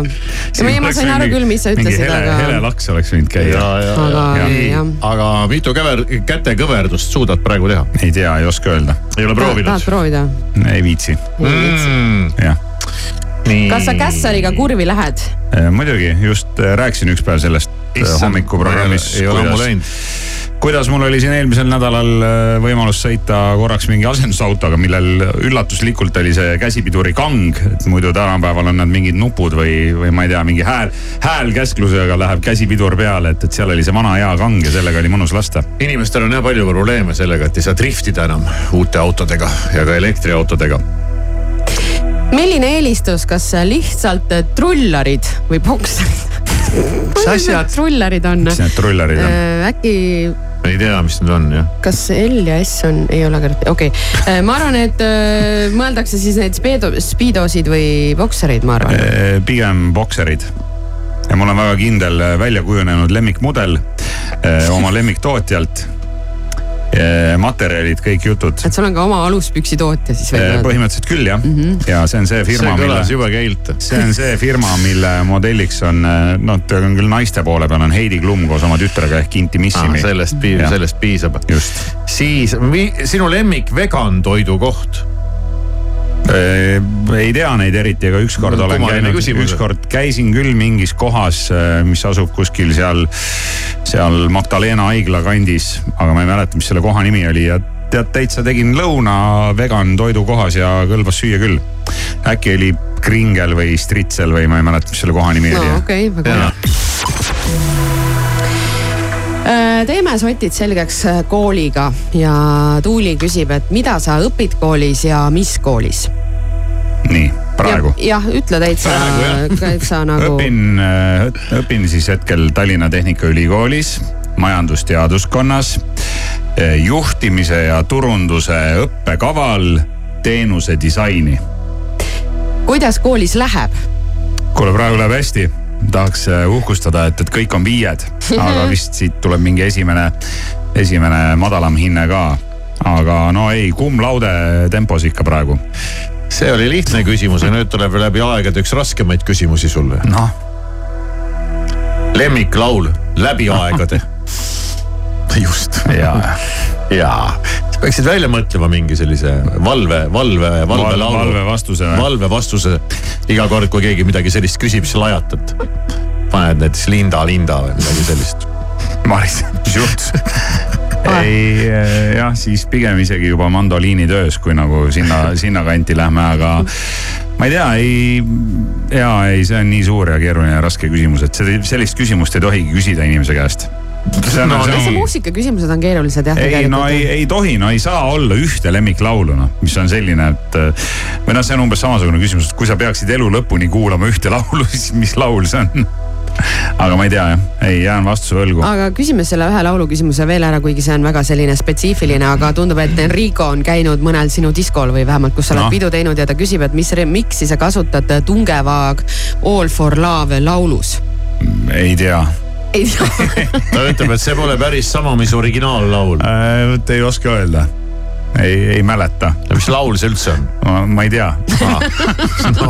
ja ma, ma sain aru küll, mis sa ütlesid, aga. hele laks oleks võinud käia ja, ja, Aga ja aga mitu käver, kätekõverdust suudad praegu teha? ei tea, ei oska öelda, ei ole tahad proovinud? proovida? ei viitsi, Mm, jah. nii. kas sa Kässariga kurvi lähed? muidugi, just äh, rääkisin üks päev sellest äh, hommikuprogrammis. ei ole ammu läinud. kuidas mul oli siin eelmisel nädalal äh, võimalus sõita korraks mingi asendusautoga, millel üllatuslikult oli see käsipiduri kang, et muidu tänapäeval on nad mingid nupud või, või ma ei tea, mingi hääl, häälkäsklusega läheb käsipidur peale, et, et seal oli see vana hea kang ja sellega oli mõnus lasta. inimestel on jah palju probleeme sellega, et ei saa driftida enam uute autodega ja ka elektriautodega. Milline eelistus, kas lihtsalt trullarid või pokserid? mis asjad? trullarid on? mis need trullarid on? äkki, ei tea, mis need on jah. kas L ja S on, ei ole ka, okei okay.. ma arvan, et mõeldakse siis neid speedo, speedosid või boksereid, ma arvan. Eh, pigem bokserid. ja mul on väga kindel välja kujunenud lemmikmudel eh, oma lemmiktootjalt. materjalid, kõik jutud. et sul on ka oma aluspüksitootja siis veel? põhimõtteliselt küll jah mm. -hmm. ja see on see see firma, kõlas mille, jube geilt. see on see firma, mille modelliks on, noh, ta on küll naiste poole peal, on Heidi Klum koos oma tütrega ehk Intimissimi. sellest piisab, sellest piisab. just. siis sinu lemmik vegan toidukoht? Ei tea neid eriti, aga ükskord No, olen käinud, ükskord käisin küll mingis kohas, mis asub kuskil seal, seal Magdalena haigla kandis, aga ma ei mäleta, mis selle koha nimi oli ja tead, täitsa tegin lõuna vegan toidukohas ja kõlbas süüa küll. äkki oli Kringel või Stritsel või ma ei mäleta, mis selle koha nimi no oli. okei okay,, väga hea. teeme sotid selgeks äh, kooliga ja Tuuli küsib, et mida sa õpid koolis ja mis koolis? nii, praegu. jah, ütle täitsa täitsa nagu. õpin, õpin siis hetkel Tallinna Tehnikaülikoolis majandusteaduskonnas eh, juhtimise ja turunduse õppekaval teenuse disaini. kuidas koolis läheb? kuule, praegu läheb hästi, tahaks eh, uhkustada, et, et kõik on viied, aga vist siit tuleb mingi esimene, esimene madalam hinne ka. aga no ei, cum laude tempos ikka praegu. See oli lihtne küsimus ja nüüd tuleb läbi aegade üks raskemaid küsimusi sulle. noh, lemmiklaul läbi aegade. just. ja jaa, sa peaksid välja mõtlema mingi sellise valve, valve, valvelaulu. valve vastuse valve vastuse. iga kord, kui keegi midagi sellist küsib, siis lajatad. paned näiteks Linda, Linda või midagi sellist. Maris, mis juhtus? ei jah, siis pigem isegi juba mandoliini töös, kui nagu sinna, sinnakanti lähme, aga ma ei tea, ei, ja ei, see on nii suur ja keeruline ja raske küsimus, et sellist küsimust ei tohigi küsida inimese käest. see on No, no,, see muusikaküsimused on keerulised jah. ei, no ei, ei tohi, no ei saa olla ühte lemmiklaulu, noh, mis on selline, et või noh, see on umbes samasugune küsimus, et kui sa peaksid elu lõpuni kuulama ühte laulu, siis mis laul see on? Aga ma ei tea jah, ei jään vastuse võlgu. aga küsime selle ühe laulu küsimuse veel ära, kuigi see on väga selline spetsiifiline, aga tundub, et Enrico on käinud mõnel sinu diskol või vähemalt, kus sa oled Noh. pidu teinud ja ta küsib, et mis remix'i sa kasutad Tungeva All for Love laulus. ei tea ei tea, ta ütleb, et see pole päris sama, mis originaallaul. äh,. ei oska öelda, ei, ei mäleta, mis laul see üldse on? ma ei tea no,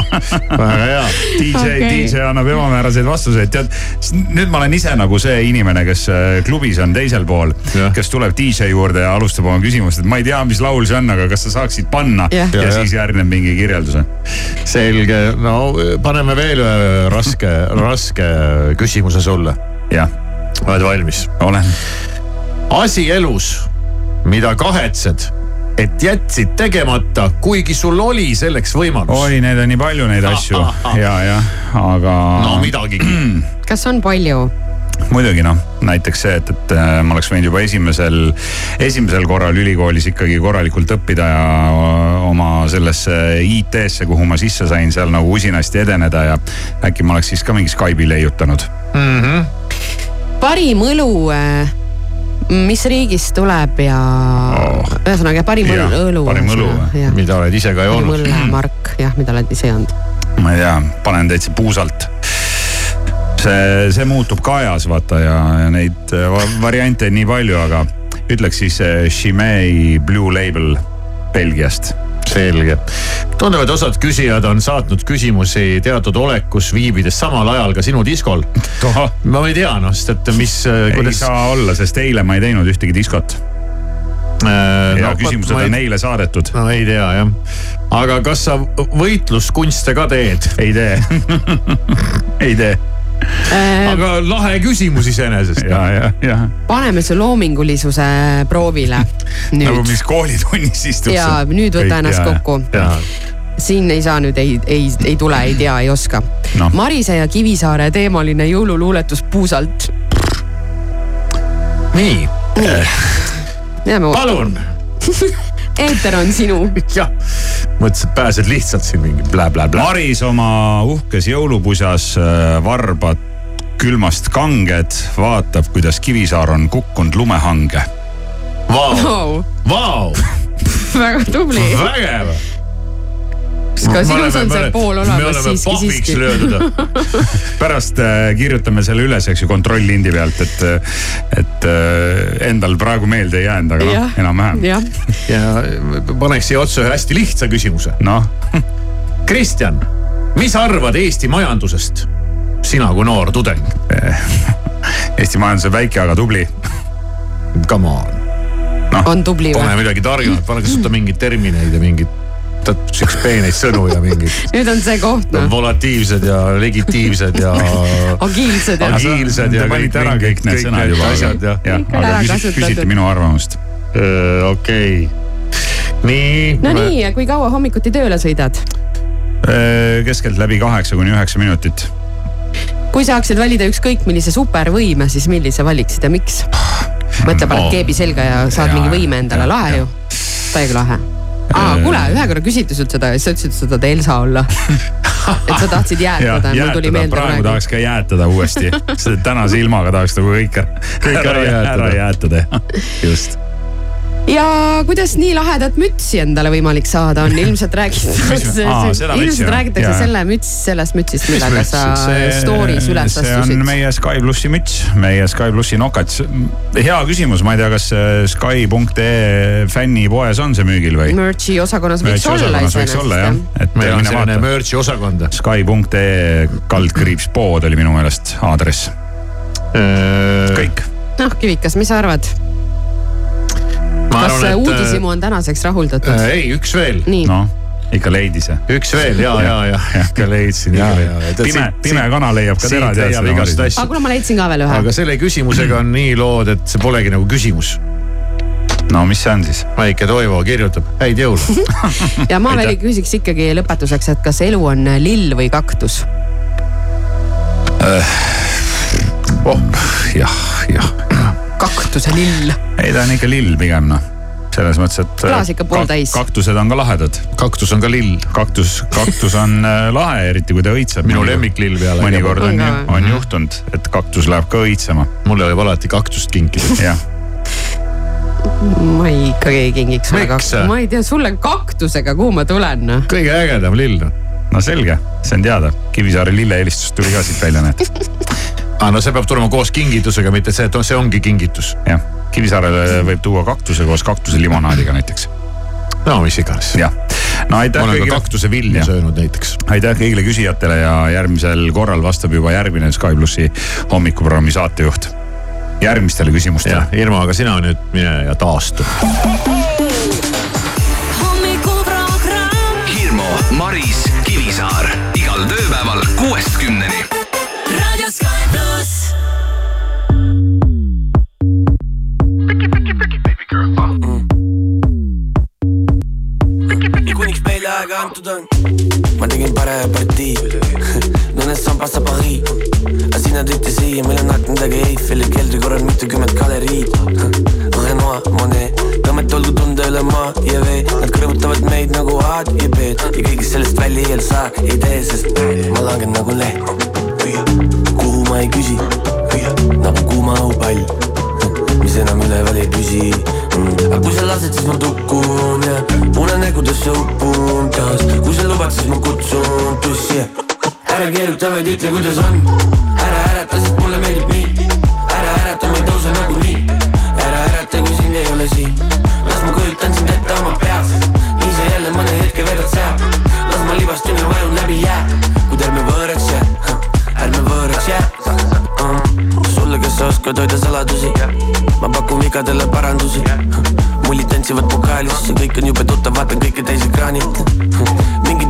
väga hea. DJ okay., DJ annab ebamääraseid vastuseid, tead. nüüd ma olen ise nagu see inimene, kes äh, klubis on teisel pool kes tuleb DJ juurde ja alustab oma küsimust, et ma ei tea, mis laul see on, aga kas sa saaksid panna ja, Ja, ja siis järgneb mingi kirjeldus. selge, no paneme veel ühe raske, raske küsimuse sulle. jah, oled valmis? olen. asi elus, mida kahetsed, et jätsid tegemata, kuigi sul oli selleks võimalus. oi, neid on nii palju, neid asju ja, jah, aga no midagigi. kas on palju? muidugi noh, näiteks see, et, et äh, ma oleks võinud juba esimesel, esimesel korral ülikoolis ikkagi korralikult õppida ja äh, oma sellesse IT-sse, kuhu ma sisse sain, seal nagu usinasti edeneda ja äkki ma oleks siis ka mingi Skype'i leiutanud mm. -hmm. parim õlu äh, mis riigist tuleb ja oh. ühesõnaga parim Ja, õlu. parim õlu mida oled ise ka joonud õllemark jah, mida oled ise joonud. ma ei tea, panen täitsa puusalt. see, see muutub ka ajas vaata ja, ja neid äh, va- variante on nii palju, aga ütleks siis äh, Chimay Blue Label Belgiast. Selge. tundub, et osad küsijad on saatnud küsimusi teatud olekus viibides samal ajal ka sinu diskol. ma ei tea noh, sest et mis, ei kuidas. saa olla, sest eile ma ei teinud ühtegi diskot. ja no, küsimused on ei- neile saadetud. no ei tea jah. aga kas sa võitluskunste ka teed? ei tee ei tee. Aga lahe küsimus iseenesest. ja, ja, ja. paneme su loomingulisuse proovile nagu nüüd mis koolitunnis istud. ja nüüd võta ennast kokku. siin ei saa nüüd, ei, ei, ei tule, ei tea, ei oska no.. Marise ja Kivisaare teemaline jõululuuletus puusalt. nii. jääme palun. eeter on sinu. jah, mõtlesin, et pääsed lihtsalt siin mingi blä-blä-blä. Maris oma uhkes jõulupusas äh, varbad külmast kanged, vaatab, kuidas Kivisaar on kukkunud lumehange. Vau, vau, väga tubli. vägev. Ka sinus on see pool olemas siiski, siiski. pärast äh, kirjutame selle üles, eks ju, kontrolllindi pealt, et, et äh, endal praegu meelde ei jäänud, aga noh enam-vähem. jah, ja paneks siia otsa ühe hästi lihtsa küsimuse. noh, Kristjan, mis arvad Eesti majandusest? sina kui noor tudeng. Eesti majandus on väike, aga tubli. Come on, on tubli pane või? midagi targemat, pane kasuta mingeid termineid ja mingeid siukseid peeneid sõnu ja mingid nüüd on see koht noh, volatiivsed ja legitiivsed ja agiilsed ja. agiilsed ja Te panite ära kõik need sõnad juba, asjad ja. jah, on aga ära küsi- kasutatud. küsiti minu arvamust. okei, nii. no nii, ja kui kaua hommikuti tööle sõidad? keskeltläbi kaheksa kuni üheksa minutit. kui saaksid valida ükskõik millise supervõime, siis millise valiksid ja miks? mõtle, paned keebi selga ja saad Ja, mingi võime endale, ja, lahe ja. ju. täiega lahe. aa, kuule, ühe korra küsiti sult seda ja sa ütlesid, et sa tahad Elsa olla. et sa tahtsid jäätada, mul tuli meelde praegu praegu. tahaks ka jäätada uuesti, sest tänase ilmaga tahaks nagu kõik, Kõik ära jäätada. ära jäätada, just. Ja kuidas nii lahedat mütsi endale võimalik saada on, ilmselt räägitakse mütsi, ilmselt räägitakse selle müts, sellest mütsist, millega sa story's üles see on astusid. meie Sky plussi müts, meie Sky plussi nokats. hea küsimus, ma ei tea, kas äh, Sky.ee fännipoes on see müügil või? Merch'i osakonnas võiks Merch'i olla osakonnas võiks olla jah iseenesest, et meil on selline merch'i osakond. Sky.ee kaldkriips pood oli minu meelest aadress, kõik. noh, Kivikas, mis sa arvad, kas uudishimu on tänaseks rahuldatud? äh, ei, üks veel, noh, ikka leidis jah. üks veel ja, ja, ja ikka leidsin ja, ja. pime, pime kana leiab ka tera, aga kuule, ma leidsin ka veel ühe aga. selle küsimusega on nii lood, et see polegi nagu küsimus. no mis see on siis? väike Toivo kirjutab, häid jõule. ja ma veel küsiks ikkagi lõpetuseks, et kas elu on lill või kaktus? oh, jah, jah, kaktuse lill. ei ta on ikka lill pigem noh, selles mõttes, et. Klaas ikka pooltäis. kaktused on ka lahedad, kaktus on ka lill, kaktus, kaktus on äh, lahe, eriti kui ta õitseb. minu lemmiklill peale. mõnikord on On juhtunud, et kaktus läheb ka õitsema, mulle võib alati kaktust kinkida. jah. ma ei, ikkagi ei kingiks sulle Miks? kaktus, ma ei tea, sulle kaktusega, kuhu ma tulen noh. kõige ägedam lill. no selge, see on teada, Kivisaare lillehelistus tuli ka siit välja, näed. aa, no see peab tulema koos kingitusega, mitte see, et see ongi kingitus. jah, Kivisaarele võib tuua kaktuse koos kaktuse limonaadiga näiteks, no mis iganes. jah. no aitäh ma olen ka kõigile, kaktuse vilja söönud näiteks. aitäh kõigile küsijatele ja järgmisel korral vastab juba järgmine Sky plussi hommikuprogrammi saatejuht. järgmistele küsimustele Irma, aga sina nüüd mine ja taastu. hommikuprogramm Hirmu, Maris, Kivisaar igal tööpäeval kuuest kümneni. Aega antud on, ma tegin parema partii. Donnes on passa Paris, aga sina tõite siia, meil on akendagi Eiffeli keldri korral mitukümmend galeriid. Renoir, Monet, tõmmet olgu tunda üle maa ja vee, nad kõrvutavad meid nagu A-d ja B-d ja kõigest sellest välja ei saa, ei tee, sest ma langen nagu leht. kuhu ma ei küsi, nagu kuuma õhupall, mis enam üleval ei püsi mm.. lased, siis ma tukun ja unenägudesse upun taas, kui sa lubad, siis ma kutsun tussi ära keeruta, vaid ütle, kuidas on. ära ärata, sest mulle meeldib nii. ära ärata, ma ei tõuse nagunii. ära ärata, kui sind ei ole siin. las ma kujutan sind ette oma peas. sa jälle mõne hetke veedad seal. las ma libastun ja vajun läbi jää. kuid ärme võõraks jää, ärme võõraks jää mm.. sulle, kes sa oskad hoida saladusi, ma pakun vigadele parandusi. Mullid tantsivad pokaalis, see kõik on jube tuttav, vaatan kõike täis ekraanilt.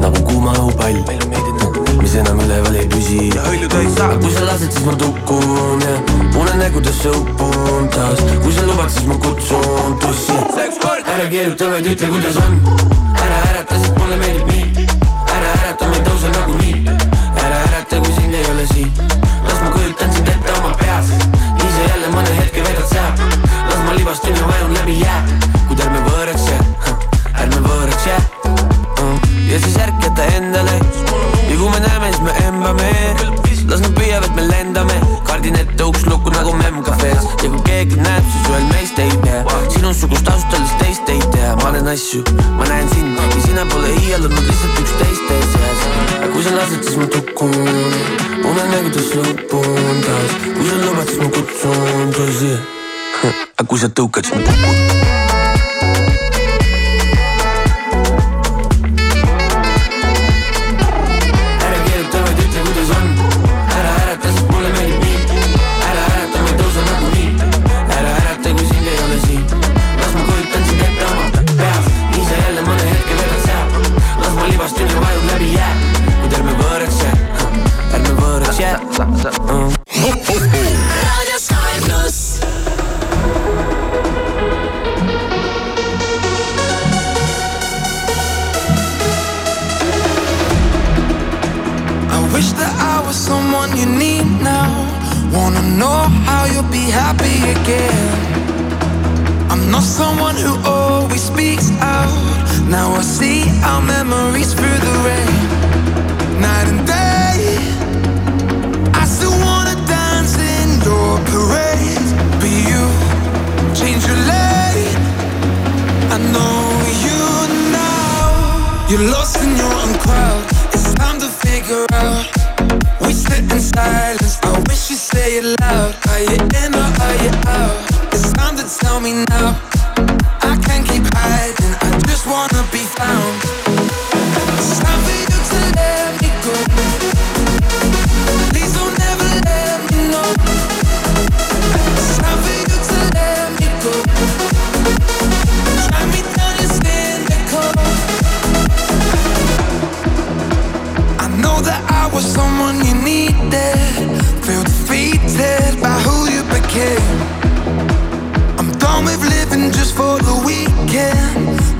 nagu kuuma õhupall, mis enam üleval ei püsi. kui sa lased, siis ma tukun ja unenägudesse upun taas, kui sa lubad, siis ma kutsun tussi. ära keeruta, vaid ütle, kuidas on. ära ärata, sest mulle meeldib nii. ära ärata, ma ei tõuse nagunii. ära ärata, kui sind ei ole siin. las ma kujutan sind ette oma peas. sa jälle mõne hetke veedad seal. las ma libastun ja vajun läbi jää. Ühel meist ei tea. sinusugust öeldes teist ei tea, ma näen asju, ma näen sind ja sina pole iial olnud lihtsalt üksteist teie seas. kui sa lased, siis ma tukun, unenägudes upun taas, kui sa lubad, siis ma kutsun tõsi. aga kui sa tõukad, siis ma kukun.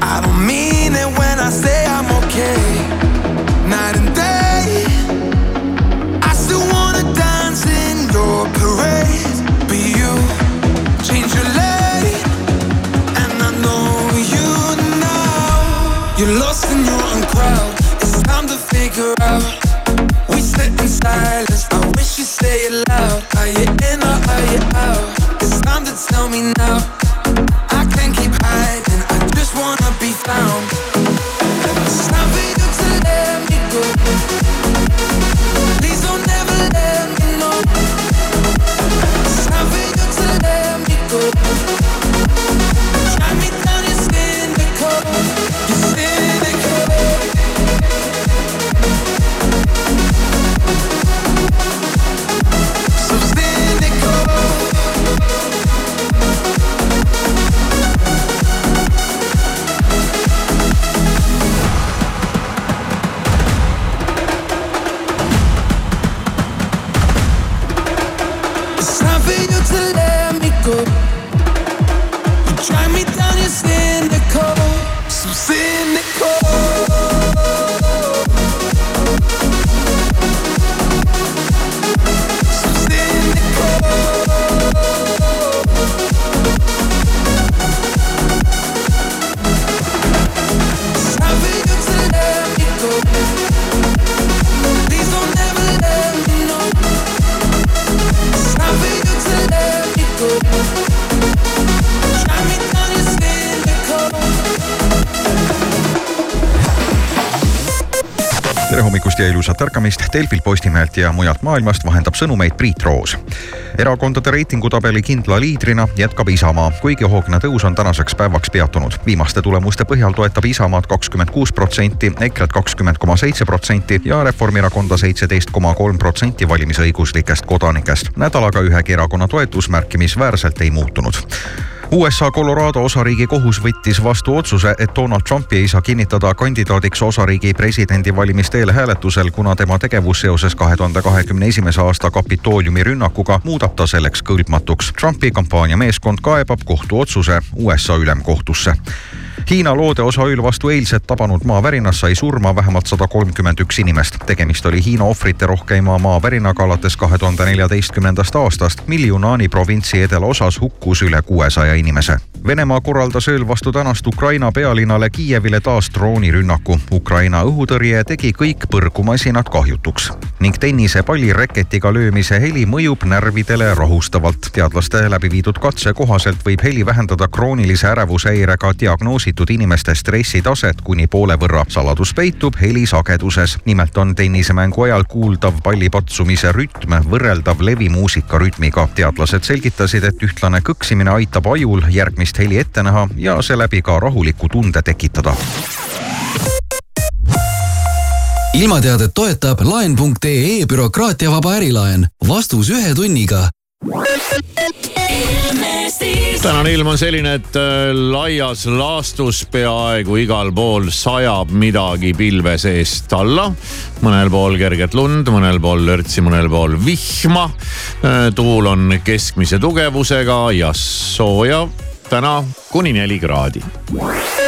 I don't mean it when I say I'm okay. Night and day, ilusat ärkamist Delfilt, Postimehelt ja mujalt maailmast vahendab sõnumeid Priit Roos. erakondade reitingutabeli kindla liidrina jätkab Isamaa, kuigi hoogne tõus on tänaseks päevaks peatunud. viimaste tulemuste põhjal toetab Isamaad kakskümmend kuus protsenti, EKRE-t kakskümmend koma seitse protsenti ja Reformierakonda seitseteist koma kolm protsenti valimisõiguslikest kodanikest. nädalaga ühegi erakonna toetus märkimisväärselt ei muutunud USA Colorado osariigi kohus võttis vastu otsuse, et Donald Trumpi ei saa kinnitada kandidaadiks osariigi presidendivalimiste eelhääletusel, kuna tema tegevus seoses kahe tuhande kahekümne esimese aasta Kapitooliumi rünnakuga muudab ta selleks kõlbmatuks. Trumpi kampaaniameeskond kaebab kohtuotsuse USA ülemkohtusse Hiina loodeosaööl vastu eilset tabanud maavärinas sai surma vähemalt sada kolmkümmend üks inimest. tegemist oli Hiina ohvrite rohkeima maavärinaga alates kahe tuhande neljateistkümnendast aastast, mil Yunani provintsi edelaosas hukkus üle kuuesaja inimese. Venemaa korraldas ööl vastu tänast Ukraina pealinnale Kiievile taas droonirünnaku. Ukraina õhutõrje tegi kõik põrgumasinad kahjutuks ning tennisepalli reketiga löömise heli mõjub närvidele rahustavalt. teadlaste läbi viidud katse kohaselt võib heli vähendada kroonilise ärevushäirega diagnoositud võetud inimeste stressitaset kuni poole võrra. saladus peitub heli sageduses. nimelt on tennisemängu ajal kuuldav palli patsumise rütm võrreldav levimuusika rütmiga. teadlased selgitasid, et ühtlane kõksimine aitab ajul järgmist heli ette näha ja seeläbi ka rahuliku tunde tekitada ilmateadet toetab laen.ee bürokraatiavaba ärilaen. vastus ühe tunniga tänane ilm on selline, et äh, laias laastus peaaegu igal pool sajab midagi pilve seest alla. mõnel pool kerget lund, mõnel pool lörtsi, mõnel pool vihma. Äh, tuul on keskmise tugevusega ja sooja täna kuni neli kraadi